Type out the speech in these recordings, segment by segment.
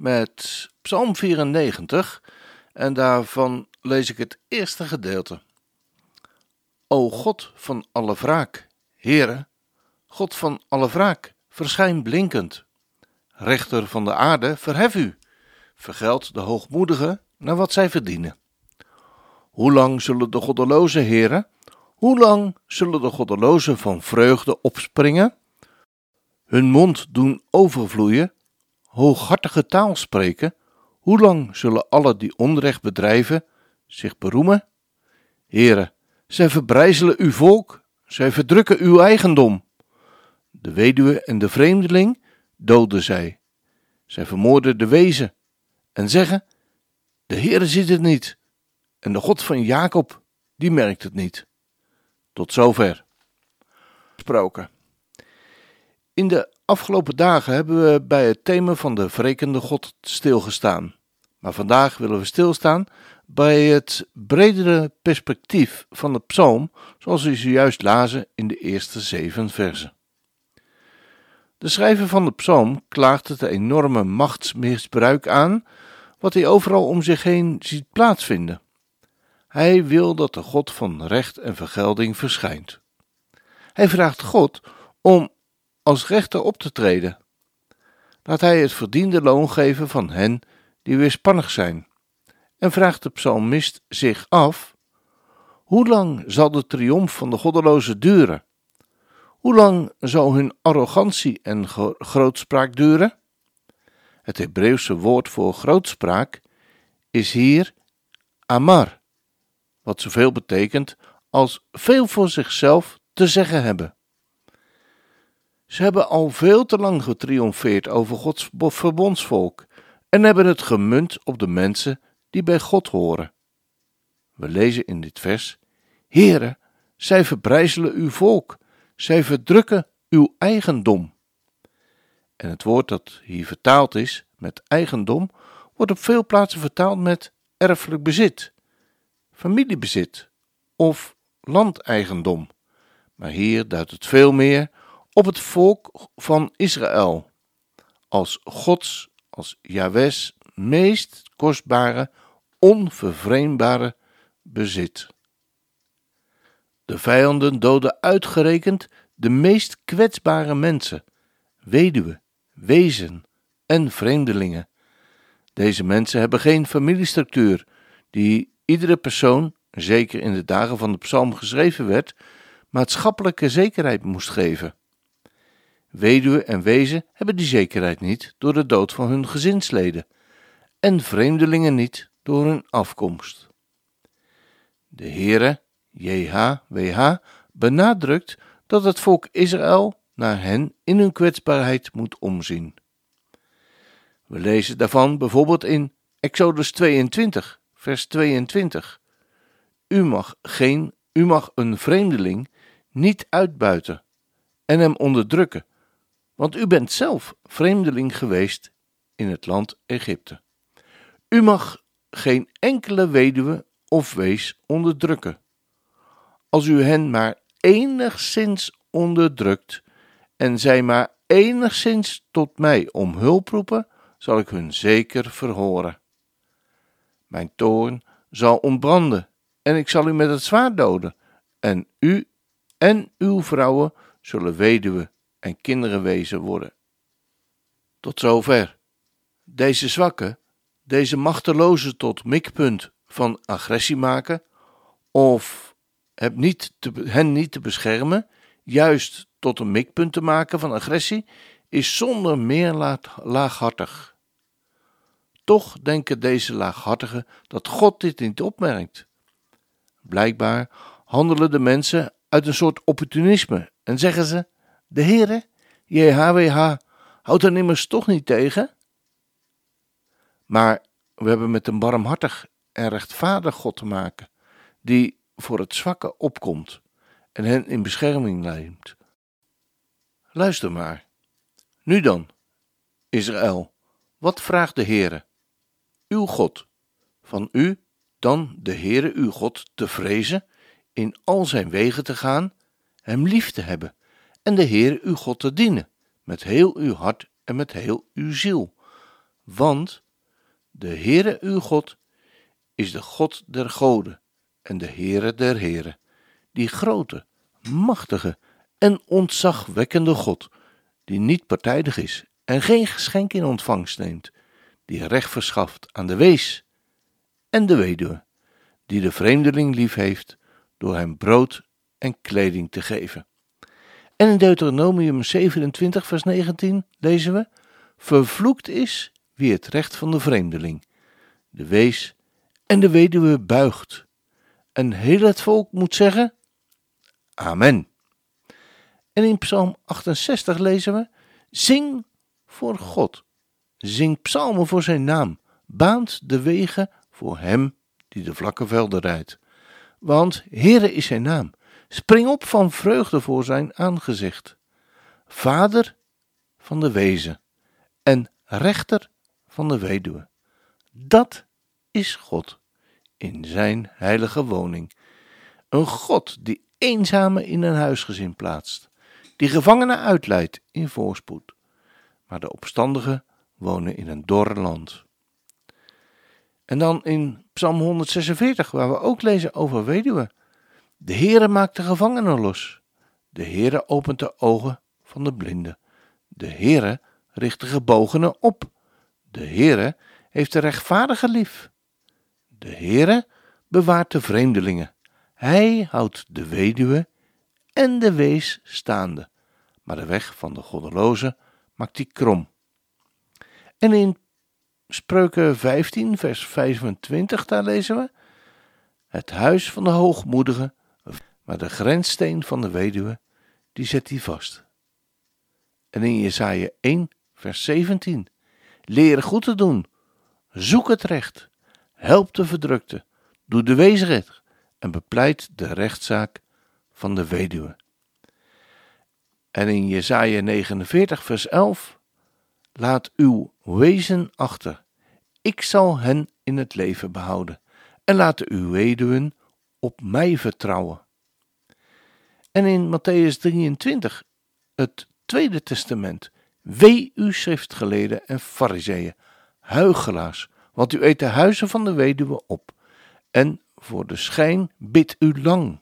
met Psalm 94 en daarvan lees ik het eerste gedeelte. O God van alle wraak, Heere, God van alle wraak, verschijn blinkend. Rechter van de aarde, verhef u, vergeld de hoogmoedigen naar wat zij verdienen. Hoe lang zullen de goddelozen, Heere, hoe lang zullen de goddelozen van vreugde opspringen? Hun mond doen overvloeien, hooghartige taal spreken, hoe lang zullen alle die onrecht bedrijven zich beroemen? Heren, zij verbrijzelen uw volk, zij verdrukken uw eigendom. De weduwe en de vreemdeling doden zij. Zij vermoorden de wezen en zeggen: De Heere ziet het niet, en de God van Jacob, die merkt het niet. Tot zover. Gesproken. In de afgelopen dagen hebben we bij het thema van de wrekende God stilgestaan. Maar vandaag willen we stilstaan bij het bredere perspectief van de psalm, zoals we zojuist lazen in de eerste zeven versen. De schrijver van de psalm klaagt het enorme machtsmisbruik aan, wat hij overal om zich heen ziet plaatsvinden. Hij wil dat de God van recht en vergelding verschijnt. Hij vraagt God om als rechter op te treden. Laat hij het verdiende loon geven van hen die weerspannig zijn. En vraagt de psalmist zich af: hoe lang zal de triomf van de goddelozen duren? Hoe lang zal hun arrogantie en grootspraak duren? Het Hebreeuwse woord voor grootspraak is hier amar, wat zoveel betekent als veel voor zichzelf te zeggen hebben. Ze hebben al veel te lang getriomfeerd over Gods verbondsvolk en hebben het gemunt op de mensen die bij God horen. We lezen in dit vers: Heere, zij verbrijzelen uw volk, zij verdrukken uw eigendom. En het woord dat hier vertaald is met eigendom, wordt op veel plaatsen vertaald met erfelijk bezit, familiebezit of landeigendom. Maar hier duidt het veel meer op het volk van Israël als Gods, als Jahwes meest kostbare, onvervreemdbare bezit. De vijanden doden uitgerekend de meest kwetsbare mensen, weduwen, wezen en vreemdelingen. Deze mensen hebben geen familiestructuur die iedere persoon, zeker in de dagen van de psalm geschreven werd, maatschappelijke zekerheid moest geven. Weduwe en wezen hebben die zekerheid niet door de dood van hun gezinsleden, en vreemdelingen niet door hun afkomst. De Heere, JHWH, benadrukt dat het volk Israël naar hen in hun kwetsbaarheid moet omzien. We lezen daarvan bijvoorbeeld in Exodus 22, vers 22. U mag geen, u mag een vreemdeling niet uitbuiten en hem onderdrukken, want u bent zelf vreemdeling geweest in het land Egypte. U mag geen enkele weduwe of wees onderdrukken. Als u hen maar enigszins onderdrukt en zij maar enigszins tot mij om hulp roepen, zal ik hun zeker verhoren. Mijn toorn zal ontbranden en ik zal u met het zwaard doden, en u en uw vrouwen zullen weduwe en kinderen wezen worden. Tot zover. Deze zwakke, deze machteloze tot mikpunt van agressie maken, of heb niet te, hen niet te beschermen, juist tot een mikpunt te maken van agressie, is zonder meer laaghartig. Toch denken deze laaghartigen dat God dit niet opmerkt. Blijkbaar handelen de mensen uit een soort opportunisme en zeggen ze: de Heere, JHWH, houdt er immers toch niet tegen? Maar We hebben met een barmhartig en rechtvaardig God te maken, die voor het zwakke opkomt en hen in bescherming neemt. Luister maar. Nu dan, Israël, wat vraagt de Heere, uw God, van u dan de Heere uw God te vrezen, in al zijn wegen te gaan, hem lief te hebben en de Heere uw God te dienen, met heel uw hart en met heel uw ziel. Want de Heere uw God is de God der goden en de Heere der heren, die grote, machtige en ontzagwekkende God, die niet partijdig is en geen geschenk in ontvangst neemt, die recht verschaft aan de wees en de weduwe, die de vreemdeling lief heeft door hem brood en kleding te geven. En in Deuteronomium 27, vers 19 lezen we: Vervloekt is wie het recht van de vreemdeling, de wees en de weduwe buigt. En heel het volk moet zeggen: Amen. En in Psalm 68 lezen we: Zing voor God, zing psalmen voor zijn naam, baant de wegen voor hem die de vlakke velden rijdt. Want Heere is zijn naam. Spring op van vreugde voor zijn aangezicht. Vader van de wezen en rechter van de weduwe. Dat is God in zijn heilige woning. Een God die eenzame in een huisgezin plaatst, die gevangenen uitleidt in voorspoed, maar de opstandigen wonen in een dorre land. En dan in Psalm 146, waar we ook lezen over weduwen. De Heere maakt de gevangenen los. De Heere opent de ogen van de blinden. De Heere richt de gebogenen op. De Heere heeft de rechtvaardige lief. De Heere bewaart de vreemdelingen. Hij houdt de weduwe en de wees staande, maar de weg van de goddeloze maakt die krom. En in Spreuken 15, vers 25, daar lezen we: Het huis van de hoogmoedige, maar de grenssteen van de weduwe, die zet hij vast. En in Jesaja 1, vers 17: Leer goed te doen, zoek het recht, help de verdrukte, doe de weesrecht en bepleit de rechtszaak van de weduwe. En in Jesaja 49, vers 11: Laat uw wezen achter. Ik zal hen in het leven behouden. En laten uw weduwen op mij vertrouwen. En in Matthäus 23, het Tweede Testament. Wee u schriftgeleden en fariseeën, huigelaars, want u eet de huizen van de weduwe op. En voor de schijn bidt u lang.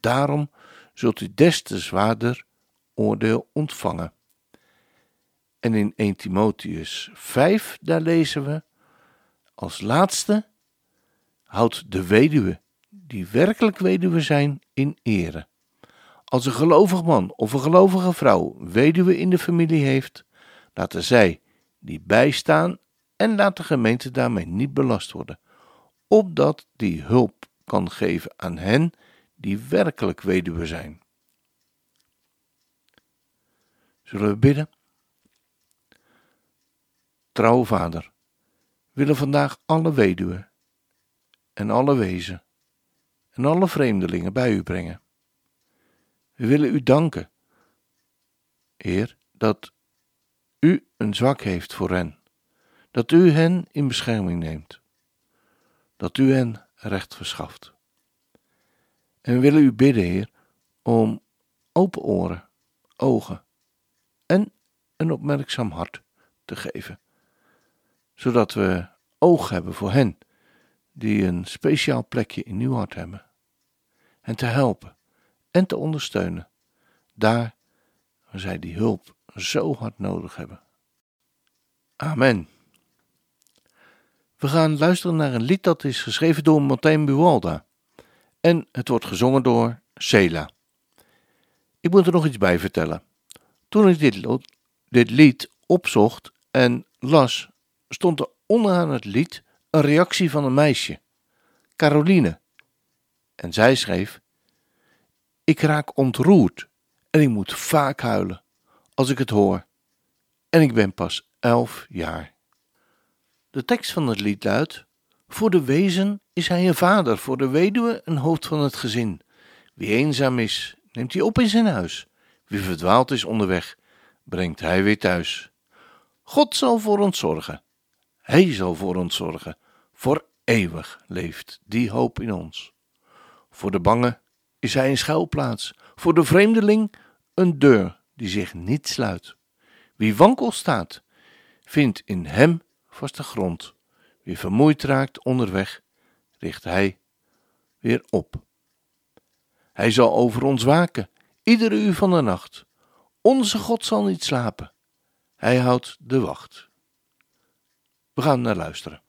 Daarom zult u des te zwaarder oordeel ontvangen. En in 1 Timotheus 5, daar lezen we als laatste: Houd de weduwe, die werkelijk weduwe zijn, in ere. Als een gelovig man of een gelovige vrouw weduwe in de familie heeft, laten zij die bijstaan en laat de gemeente daarmee niet belast worden, opdat die hulp kan geven aan hen die werkelijk weduwe zijn. Zullen we bidden? Trouwe vader, willen vandaag alle weduwen en alle wezen en alle vreemdelingen bij u brengen. We willen u danken, Heer, dat u een zwak heeft voor hen, dat u hen in bescherming neemt, dat u hen recht verschaft. En we willen u bidden, Heer, om open oren, ogen en een opmerkzaam hart te geven zodat we oog hebben voor hen die een speciaal plekje in uw hart hebben. En te helpen en te ondersteunen, daar waar zij die hulp zo hard nodig hebben. Amen. We gaan luisteren naar een lied dat is geschreven door Martijn Buwalda. En het wordt gezongen door Sela. Ik moet er nog iets bij vertellen. Toen ik dit, dit lied opzocht en las, stond er onderaan het lied een reactie van een meisje, Caroline. En zij schreef: Ik raak ontroerd en ik moet vaak huilen als ik het hoor. En ik ben pas elf jaar. De tekst van het lied luidt: Voor de wezen is hij een vader, voor de weduwe een hoofd van het gezin. Wie eenzaam is, neemt hij op in zijn huis. Wie verdwaald is onderweg, brengt hij weer thuis. God zal voor ons zorgen. Hij zal voor ons zorgen. Voor eeuwig leeft die hoop in ons. Voor de bange is hij een schuilplaats. Voor de vreemdeling een deur die zich niet sluit. Wie wankel staat, vindt in hem vaste grond. Wie vermoeid raakt onderweg, richt hij weer op. Hij zal over ons waken, iedere uur van de nacht. Onze God zal niet slapen. Hij houdt de wacht. We gaan naar luisteren.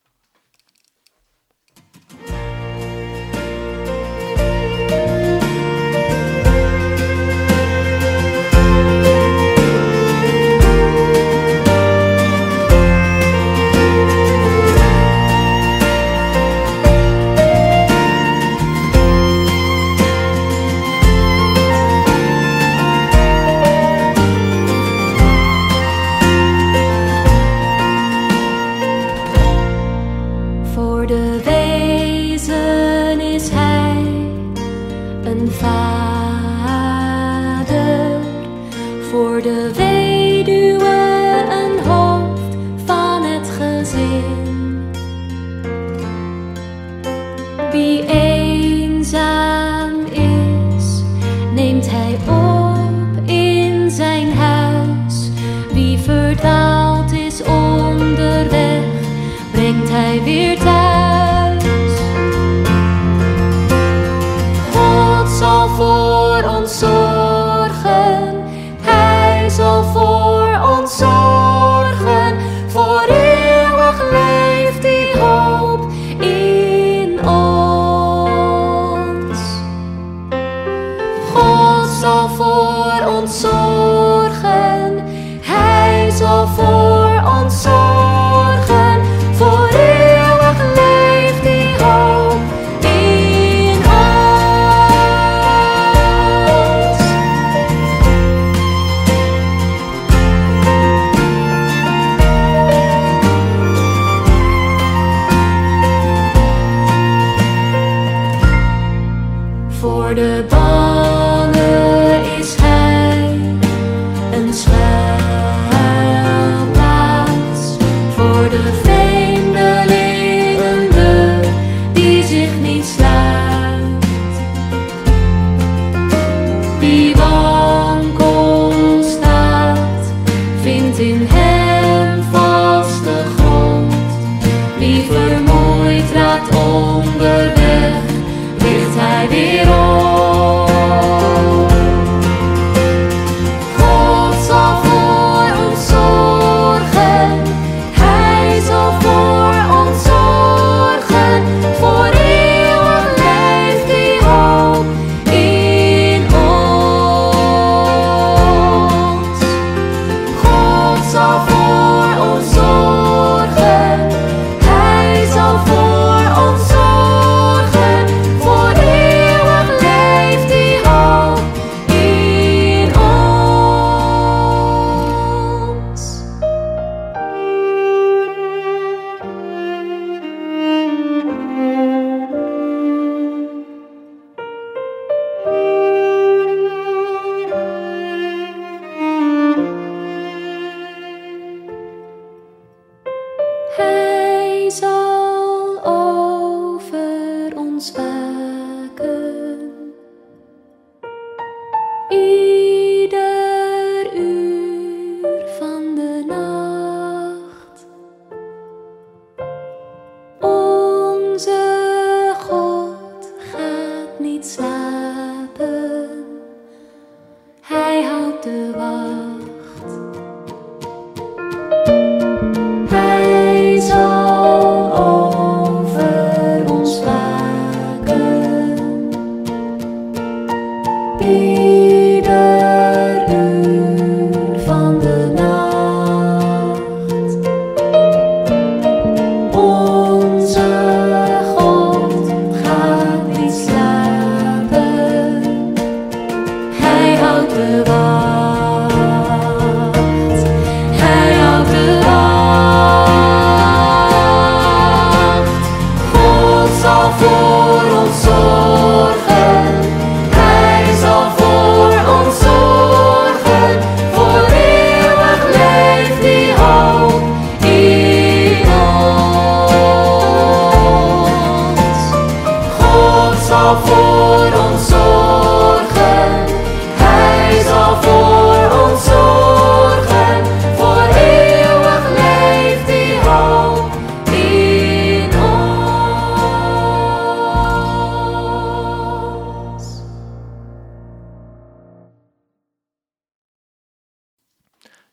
Hij zal over ons.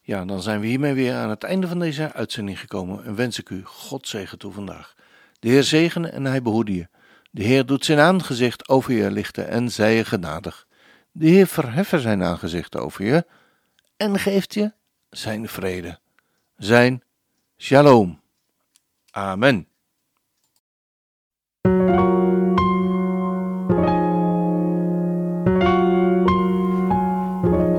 Ja, dan zijn we hiermee weer aan het einde van deze uitzending gekomen en wens ik u God zegen toe vandaag. De Heer zegene en hij behoede je. De Heer doet zijn aangezicht over je lichten en zij je genadig. De Heer verheffen zijn aangezicht over je en geeft je zijn vrede. Zijn shalom. Amen.